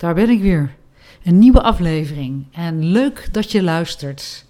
Daar ben ik weer. Een nieuwe aflevering. En leuk dat je luistert.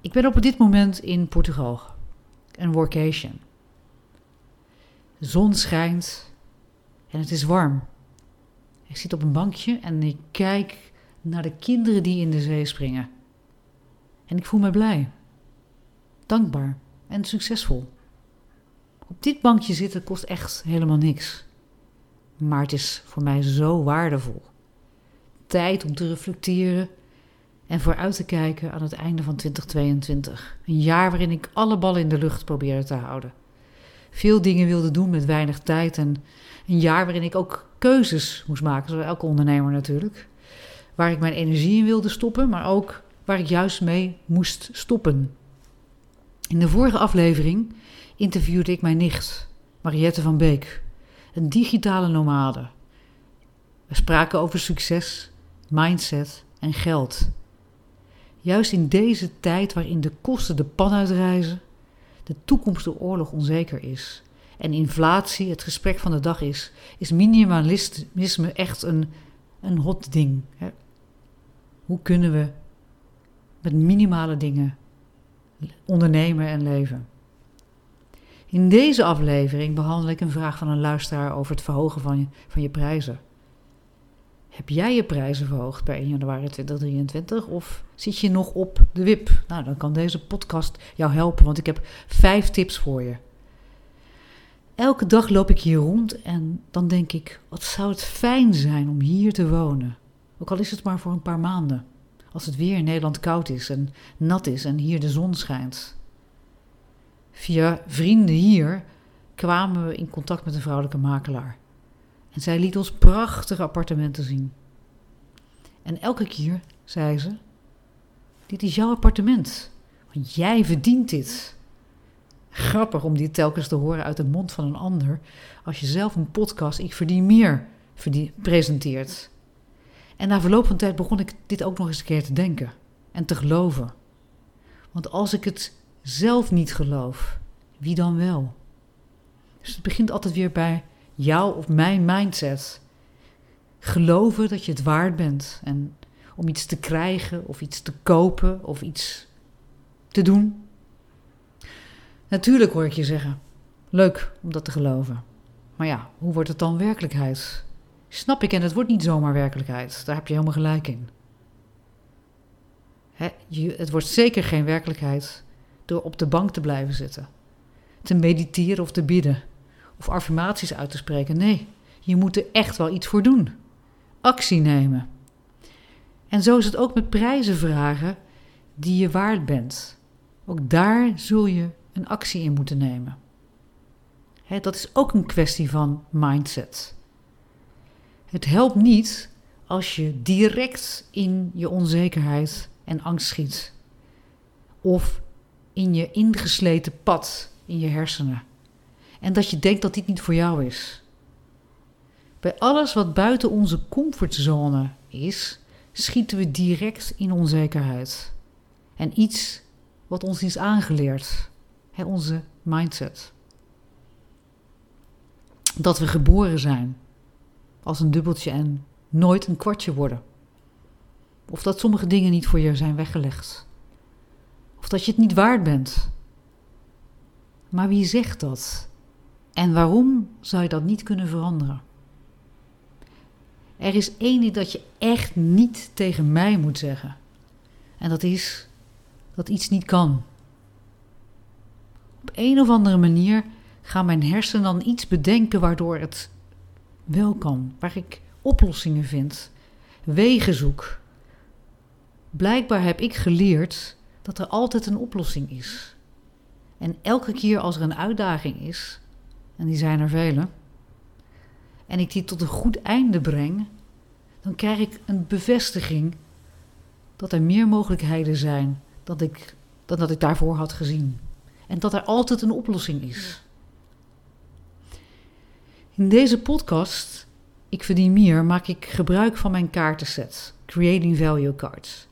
Ik ben op dit moment in Portugal. Een workation. De zon schijnt en het is warm. Ik zit op een bankje en ik kijk naar de kinderen die in de zee springen. En ik voel me blij, dankbaar en succesvol. Op dit bankje zitten kost echt helemaal niks. Maar het is voor mij zo waardevol. Tijd om te reflecteren en vooruit te kijken aan het einde van 2022. Een jaar waarin ik alle ballen in de lucht probeerde te houden. Veel dingen wilde doen met weinig tijd en een jaar waarin ik ook keuzes moest maken, zoals elke ondernemer natuurlijk. Waar ik mijn energie in wilde stoppen, maar ook waar ik juist mee moest stoppen. In de vorige aflevering interviewde ik mijn nicht, Mariette van Beek een digitale nomade. We spraken over succes, mindset en geld. Juist in deze tijd waarin de kosten de pan uitreizen, de toekomst door oorlog onzeker is en inflatie het gesprek van de dag is, is minimalisme echt een, een hot ding. Hoe kunnen we met minimale dingen ondernemen en leven? In deze aflevering behandel ik een vraag van een luisteraar over het verhogen van je, van je prijzen. Heb jij je prijzen verhoogd per 1 januari 2023 of zit je nog op de WIP? Nou, dan kan deze podcast jou helpen, want ik heb vijf tips voor je. Elke dag loop ik hier rond en dan denk ik: wat zou het fijn zijn om hier te wonen? Ook al is het maar voor een paar maanden. Als het weer in Nederland koud is en nat is en hier de zon schijnt. Via vrienden hier kwamen we in contact met een vrouwelijke makelaar. En zij liet ons prachtige appartementen zien. En elke keer zei ze: Dit is jouw appartement, want jij verdient dit. Grappig om dit telkens te horen uit de mond van een ander als je zelf een podcast Ik verdien meer presenteert. En na verloop van tijd begon ik dit ook nog eens een keer te denken en te geloven. Want als ik het zelf niet geloof, wie dan wel? Dus het begint altijd weer bij jou of mijn mindset. Geloven dat je het waard bent en om iets te krijgen of iets te kopen of iets te doen. Natuurlijk hoor ik je zeggen: leuk om dat te geloven. Maar ja, hoe wordt het dan werkelijkheid? Snap ik en het wordt niet zomaar werkelijkheid. Daar heb je helemaal gelijk in. het wordt zeker geen werkelijkheid door op de bank te blijven zitten, te mediteren of te bidden, of affirmaties uit te spreken. Nee, je moet er echt wel iets voor doen. Actie nemen. En zo is het ook met prijzen vragen die je waard bent. Ook daar zul je een actie in moeten nemen. dat is ook een kwestie van mindset. Het helpt niet als je direct in je onzekerheid en angst schiet. Of in je ingesleten pad in je hersenen. En dat je denkt dat dit niet voor jou is. Bij alles wat buiten onze comfortzone is, schieten we direct in onzekerheid. En iets wat ons is aangeleerd, hè, onze mindset. Dat we geboren zijn als een dubbeltje en nooit een kwartje worden. Of dat sommige dingen niet voor je zijn weggelegd. Of dat je het niet waard bent. Maar wie zegt dat? En waarom zou je dat niet kunnen veranderen? Er is één ding dat je echt niet tegen mij moet zeggen. En dat is dat iets niet kan. Op een of andere manier gaan mijn hersenen dan iets bedenken waardoor het wel kan. Waar ik oplossingen vind, wegen zoek. Blijkbaar heb ik geleerd dat er altijd een oplossing is. En elke keer als er een uitdaging is, en die zijn er vele, en ik die tot een goed einde breng, dan krijg ik een bevestiging dat er meer mogelijkheden zijn dan, ik, dan dat ik daarvoor had gezien. En dat er altijd een oplossing is. In deze podcast, Ik Verdien Meer, maak ik gebruik van mijn kaartenset, Creating Value Cards.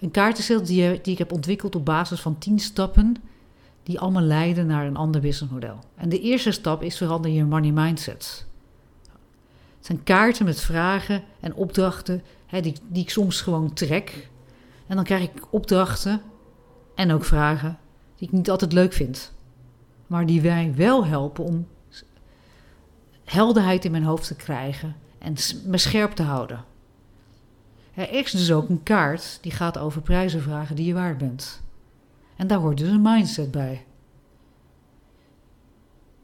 Een kaartenset die, ik heb ontwikkeld op basis van 10 stappen die allemaal leiden naar een ander businessmodel. En de eerste stap is verander je money mindset. Het zijn kaarten met vragen en opdrachten hè, die, die ik soms gewoon trek. En dan krijg ik opdrachten en ook vragen die ik niet altijd leuk vind. Maar die wij wel helpen om helderheid in mijn hoofd te krijgen en me scherp te houden. Er is dus ook een kaart die gaat over prijzen vragen die je waard bent. En daar hoort dus een mindset bij.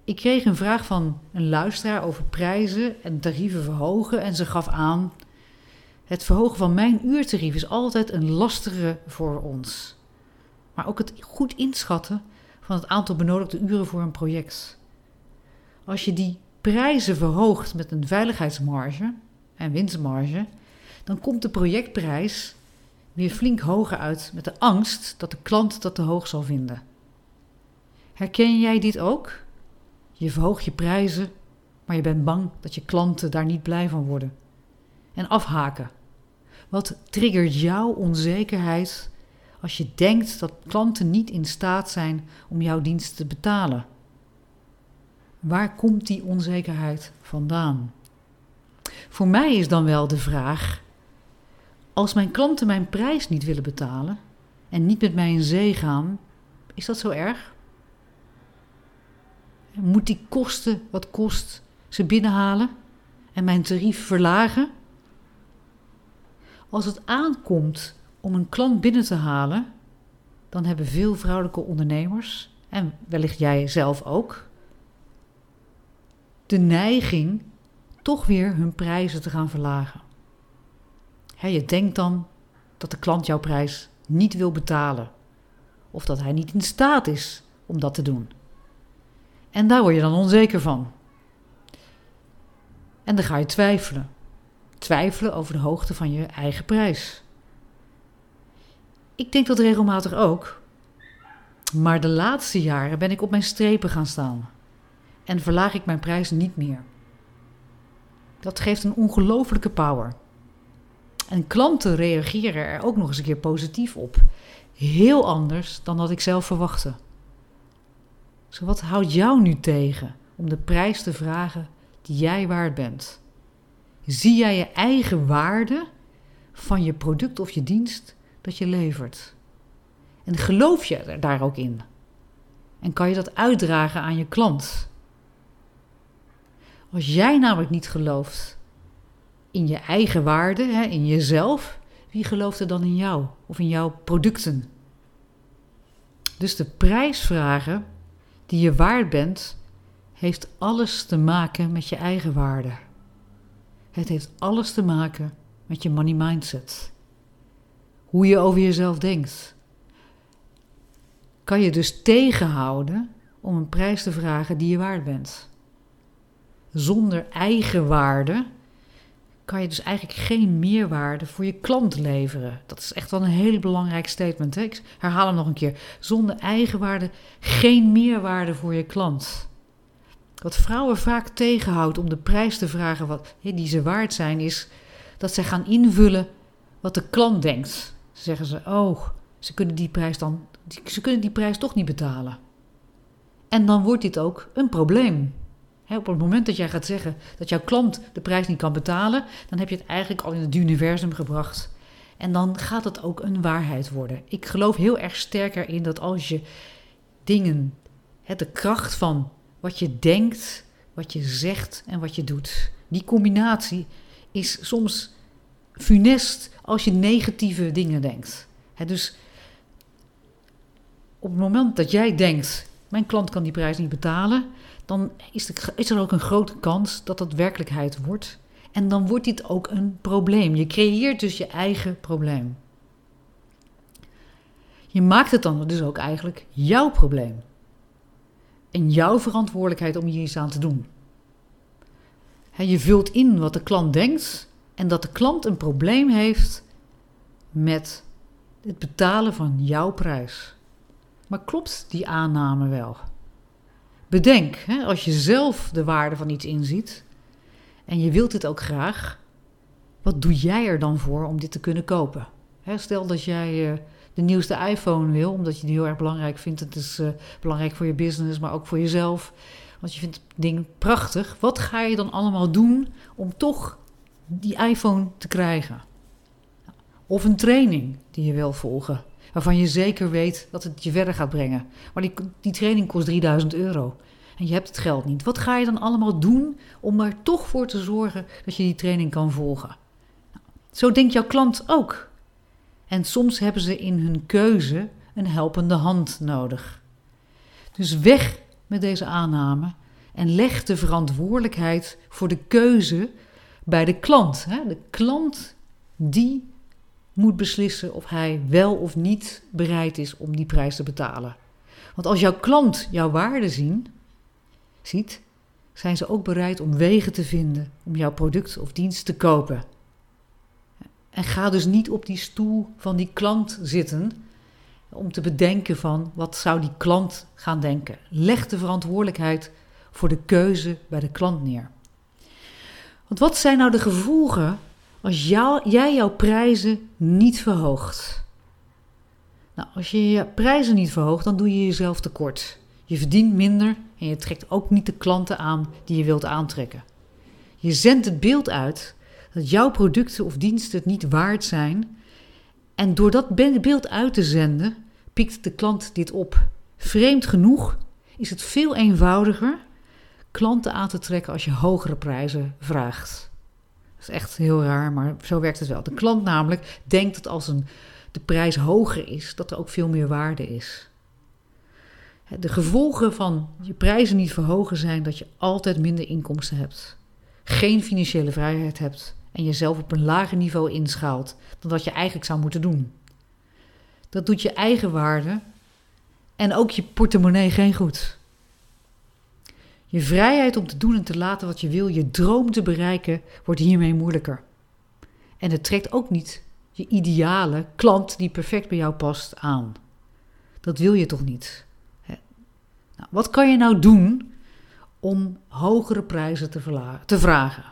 Ik kreeg een vraag van een luisteraar over prijzen en tarieven verhogen en ze gaf aan: Het verhogen van mijn uurtarief is altijd een lastige voor ons. Maar ook het goed inschatten van het aantal benodigde uren voor een project. Als je die prijzen verhoogt met een veiligheidsmarge en winstmarge, dan komt de projectprijs weer flink hoger uit met de angst dat de klant dat te hoog zal vinden. Herken jij dit ook? Je verhoogt je prijzen, maar je bent bang dat je klanten daar niet blij van worden. En afhaken. Wat triggert jouw onzekerheid als je denkt dat klanten niet in staat zijn om jouw dienst te betalen? Waar komt die onzekerheid vandaan? Voor mij is dan wel de vraag: als mijn klanten mijn prijs niet willen betalen en niet met mij in zee gaan, is dat zo erg? Moet die kosten wat kost ze binnenhalen en mijn tarief verlagen? Als het aankomt om een klant binnen te halen, dan hebben veel vrouwelijke ondernemers, en wellicht jij zelf ook, de neiging toch weer hun prijzen te gaan verlagen je denkt dan dat de klant jouw prijs niet wil betalen. Of dat hij niet in staat is om dat te doen. En daar word je dan onzeker van. En dan ga je twijfelen. Twijfelen over de hoogte van je eigen prijs. Ik denk dat regelmatig ook. Maar de laatste jaren ben ik op mijn strepen gaan staan. En verlaag ik mijn prijs niet meer. Dat geeft een ongelofelijke power. En klanten reageren er ook nog eens een keer positief op. Heel anders dan dat ik zelf verwachtte. Dus wat houdt jou nu tegen om de prijs te vragen die jij waard bent? Zie jij je eigen waarde van je product of je dienst dat je levert? En geloof je er daar ook in? En kan je dat uitdragen aan je klant? Als jij namelijk niet gelooft in je eigen waarde, hè, in jezelf, wie gelooft er dan in jou of in jouw producten? Dus de prijsvragen die je waard bent, heeft alles te maken met je eigen waarde. Het heeft alles te maken met je money mindset. Hoe je over jezelf denkt. Kan je dus tegenhouden om een prijs te vragen die je waard bent. Zonder eigen waarde kan je dus eigenlijk geen meerwaarde voor je klant leveren. Dat is echt wel een heel belangrijk statement. Hè? Ik herhaal hem nog een keer. Zonder eigenwaarde geen meerwaarde voor je klant. Wat vrouwen vaak tegenhoudt om de prijs te vragen wat, die ze waard zijn, is dat zij gaan invullen wat de klant denkt. zeggen ze, oh, ze kunnen die prijs dan, ze kunnen die prijs toch niet betalen. En dan wordt dit ook een probleem op het moment dat jij gaat zeggen dat jouw klant de prijs niet kan betalen, dan heb je het eigenlijk al in het universum gebracht. En dan gaat het ook een waarheid worden. Ik geloof heel erg sterk erin dat als je dingen, de kracht van wat je denkt, wat je zegt en wat je doet, die combinatie is soms funest als je negatieve dingen denkt. dus op het moment dat jij denkt: mijn klant kan die prijs niet betalen, dan is, is er ook een grote kans dat dat werkelijkheid wordt. En dan wordt dit ook een probleem. Je creëert dus je eigen probleem. Je maakt het dan dus ook eigenlijk jouw probleem. En jouw verantwoordelijkheid om hier iets aan te doen. Je vult in wat de klant denkt en dat de klant een probleem heeft met het betalen van jouw prijs. Maar klopt die aanname wel? Bedenk, hè, als je zelf de waarde van iets inziet en je wilt dit ook graag, wat doe jij er dan voor om dit te kunnen kopen? Hè, stel dat jij uh, de nieuwste iPhone wil, omdat je die heel erg belangrijk vindt. Het is uh, belangrijk voor je business, maar ook voor jezelf. Want je vindt het ding prachtig. Wat ga je dan allemaal doen om toch die iPhone te krijgen? Of een training die je wil volgen, waarvan je zeker weet dat het je verder gaat brengen. Maar die, die training kost 3000 euro en je hebt het geld niet. Wat ga je dan allemaal doen om er toch voor te zorgen dat je die training kan volgen? Zo denkt jouw klant ook. En soms hebben ze in hun keuze een helpende hand nodig. Dus weg met deze aanname en leg de verantwoordelijkheid voor de keuze bij de klant. De klant die moet beslissen of hij wel of niet bereid is om die prijs te betalen. Want als jouw klant jouw waarde zien, ziet, zijn ze ook bereid om wegen te vinden om jouw product of dienst te kopen. En ga dus niet op die stoel van die klant zitten om te bedenken van wat zou die klant gaan denken. Leg de verantwoordelijkheid voor de keuze bij de klant neer. Want wat zijn nou de gevolgen als jij jouw prijzen niet verhoogt? Nou, als je je prijzen niet verhoogt, dan doe je jezelf tekort. Je verdient minder en je trekt ook niet de klanten aan die je wilt aantrekken. Je zendt het beeld uit dat jouw producten of diensten het niet waard zijn. En door dat beeld uit te zenden, pikt de klant dit op. Vreemd genoeg is het veel eenvoudiger klanten aan te trekken als je hogere prijzen vraagt. Is echt heel raar, maar zo werkt het wel. De klant namelijk denkt dat als een, de prijs hoger is, dat er ook veel meer waarde is. De gevolgen van je prijzen niet verhogen zijn dat je altijd minder inkomsten hebt, geen financiële vrijheid hebt en jezelf op een lager niveau inschaalt dan wat je eigenlijk zou moeten doen. Dat doet je eigen waarde en ook je portemonnee geen goed. Je vrijheid om te doen en te laten wat je wil, je droom te bereiken, wordt hiermee moeilijker. En het trekt ook niet je ideale klant die perfect bij jou past aan. Dat wil je toch niet? Nou, wat kan je nou doen om hogere prijzen te, te vragen?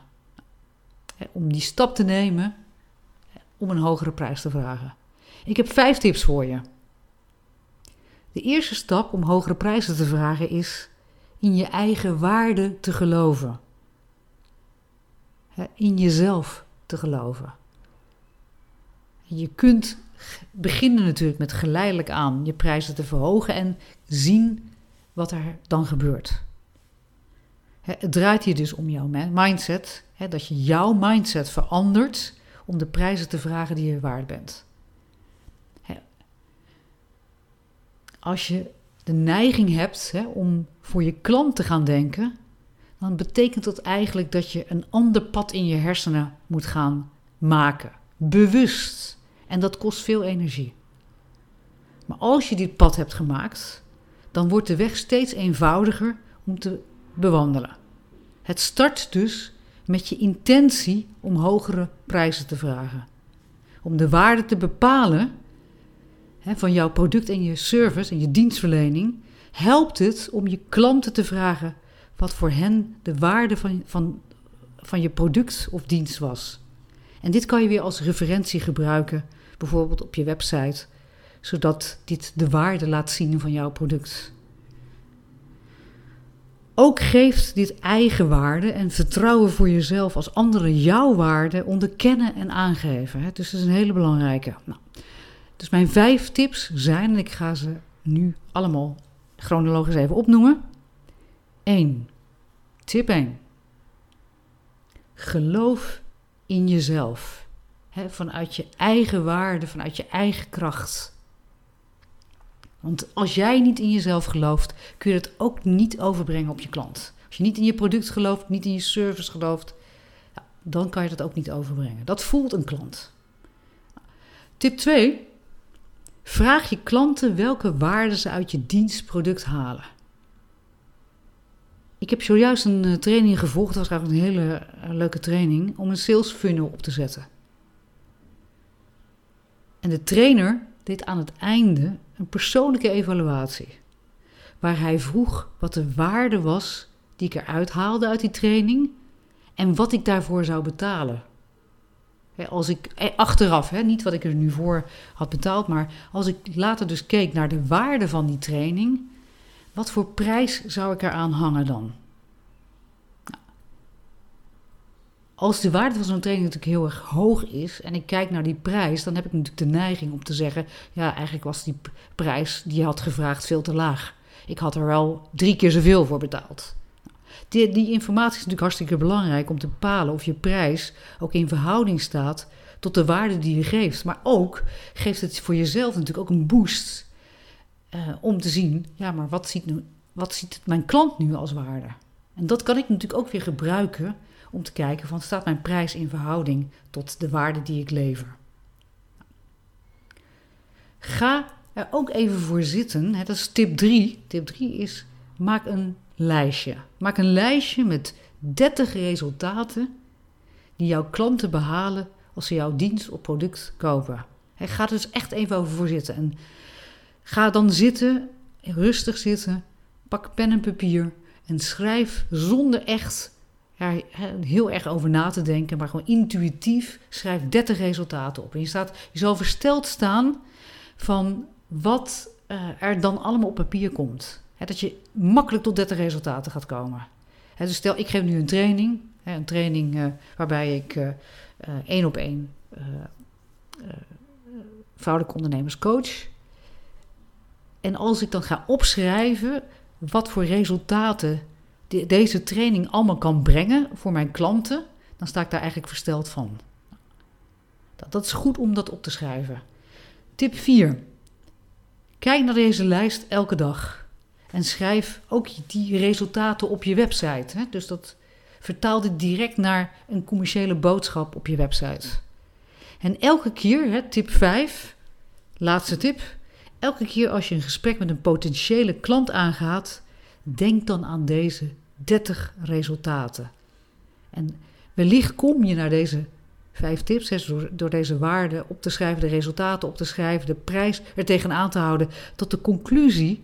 Om die stap te nemen om een hogere prijs te vragen. Ik heb vijf tips voor je. De eerste stap om hogere prijzen te vragen is in je eigen waarde te geloven. In jezelf te geloven. Je kunt beginnen natuurlijk met geleidelijk aan je prijzen te verhogen en zien wat er dan gebeurt. Het draait hier dus om jouw mindset, dat je jouw mindset verandert om de prijzen te vragen die je waard bent. Als je de neiging hebt om voor je klant te gaan denken, dan betekent dat eigenlijk dat je een ander pad in je hersenen moet gaan maken, bewust. En dat kost veel energie. Maar als je dit pad hebt gemaakt, dan wordt de weg steeds eenvoudiger om te bewandelen. Het start dus met je intentie om hogere prijzen te vragen. Om de waarde te bepalen van jouw product en je service en je dienstverlening, helpt het om je klanten te vragen wat voor hen de waarde van, van, van je product of dienst was. En dit kan je weer als referentie gebruiken, bijvoorbeeld op je website zodat dit de waarde laat zien van jouw product. Ook geeft dit eigenwaarde en vertrouwen voor jezelf als anderen jouw waarde onderkennen en aangeven. Dus dat is een hele belangrijke. Nou, dus mijn vijf tips zijn, en ik ga ze nu allemaal chronologisch even opnoemen. 1. Tip 1. Geloof in jezelf. Vanuit je eigen waarde, vanuit je eigen kracht. Want als jij niet in jezelf gelooft, kun je het ook niet overbrengen op je klant. Als je niet in je product gelooft, niet in je service gelooft, dan kan je dat ook niet overbrengen. Dat voelt een klant. Tip 2. Vraag je klanten welke waarden ze uit je dienstproduct halen. Ik heb zojuist een eh, training gevolgd, dat was eigenlijk een hele eh, leuke training, om een sales funnel op te zetten. En de trainer deed aan het einde een persoonlijke evaluatie. Waar hij vroeg wat de waarde was die ik eruit haalde uit die training en wat ik daarvoor zou betalen. Als ik eh, achteraf, hè, niet wat ik er nu voor had betaald, maar als ik later dus keek naar de waarde van die training, wat voor prijs zou ik eraan hangen dan? Nou, als de waarde van zo'n training natuurlijk heel erg hoog is en ik kijk naar die prijs, dan heb ik natuurlijk de neiging om te zeggen: ja, eigenlijk was die prijs die je had gevraagd veel te laag. Ik had er wel drie keer zoveel voor betaald. Die, die informatie is natuurlijk hartstikke belangrijk om te bepalen of je prijs ook in verhouding staat tot de waarde die je geeft. Maar ook geeft het voor jezelf natuurlijk ook een boost uh, om te zien, ja, maar wat ziet, nu, wat ziet mijn klant nu als waarde? En dat kan ik natuurlijk ook weer gebruiken om te kijken van staat mijn prijs in verhouding tot de waarde die ik lever. Ga er ook even voor zitten. Dat is tip 3. Tip 3 is maak een lijstje. Maak een lijstje met 30 resultaten die jouw klanten behalen als ze jouw dienst of product kopen. He, ga er dus echt even over voor zitten. En ga dan zitten, rustig zitten, pak pen en papier en schrijf zonder echt heel erg over na te denken, maar gewoon intuïtief schrijf 30 resultaten op. En je, staat, je zal versteld staan van wat uh, er dan allemaal op papier komt dat je makkelijk tot 30 resultaten gaat komen. dus stel, ik geef nu een training. een training uh, waarbij ik uh, één op één vrouwelijke ondernemers coach. En als ik dan ga opschrijven wat voor resultaten deze training allemaal kan brengen voor mijn klanten, dan sta ik daar eigenlijk versteld van. Dat, dat is goed om dat op te schrijven. Tip 4. Kijk naar deze lijst elke dag. En schrijf ook die resultaten op je website. Hè? Dus dat vertaal dit direct naar een commerciële boodschap op je website. En elke keer, hè, tip 5, laatste tip. Elke keer als je een gesprek met een potentiële klant aangaat, denk dan aan deze 30 resultaten. En wellicht kom je naar deze vijf tips, door, door deze waarden op te schrijven, de resultaten op te schrijven, de prijs er tegenaan te houden, tot de conclusie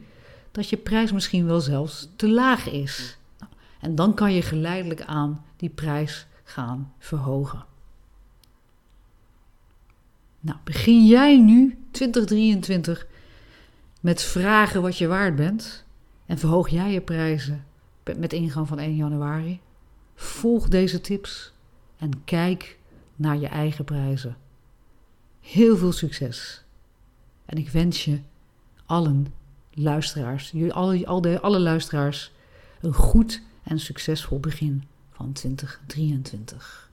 dat je prijs misschien wel zelfs te laag is. En dan kan je geleidelijk aan die prijs gaan verhogen. Nou, begin jij nu 2023 met vragen wat je waard bent en verhoog jij je prijzen met ingang van 1 januari? Volg deze tips en kijk naar je eigen prijzen. Heel veel succes. En ik wens je allen luisteraars, alle, alle, alle luisteraars, een goed en succesvol begin van 2023.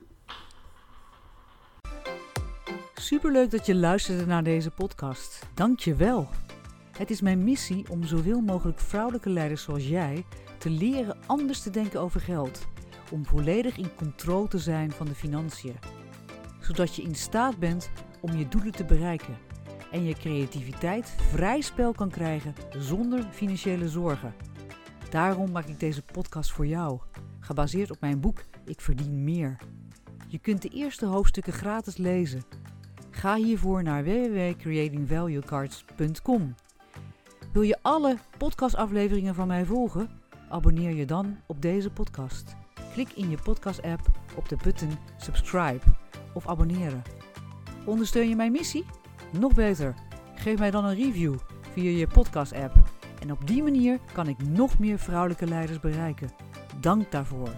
Superleuk dat je luisterde naar deze podcast. Dank je wel. Het is mijn missie om zoveel mogelijk vrouwelijke leiders zoals jij te leren anders te denken over geld. Om volledig in controle te zijn van de financiën. Zodat je in staat bent om je doelen te bereiken en je creativiteit vrij spel kan krijgen zonder financiële zorgen. Daarom maak ik deze podcast voor jou, gebaseerd op mijn boek Ik verdien meer. Je kunt de eerste hoofdstukken gratis lezen. Ga hiervoor naar www.creatingvaluecards.com. Wil je alle podcastafleveringen van mij volgen? Abonneer je dan op deze podcast. Klik in je podcast-app op de button subscribe of abonneren. Ondersteun je mijn missie? Nog beter, geef mij dan een review via je podcast-app. En op die manier kan ik nog meer vrouwelijke leiders bereiken. Dank daarvoor.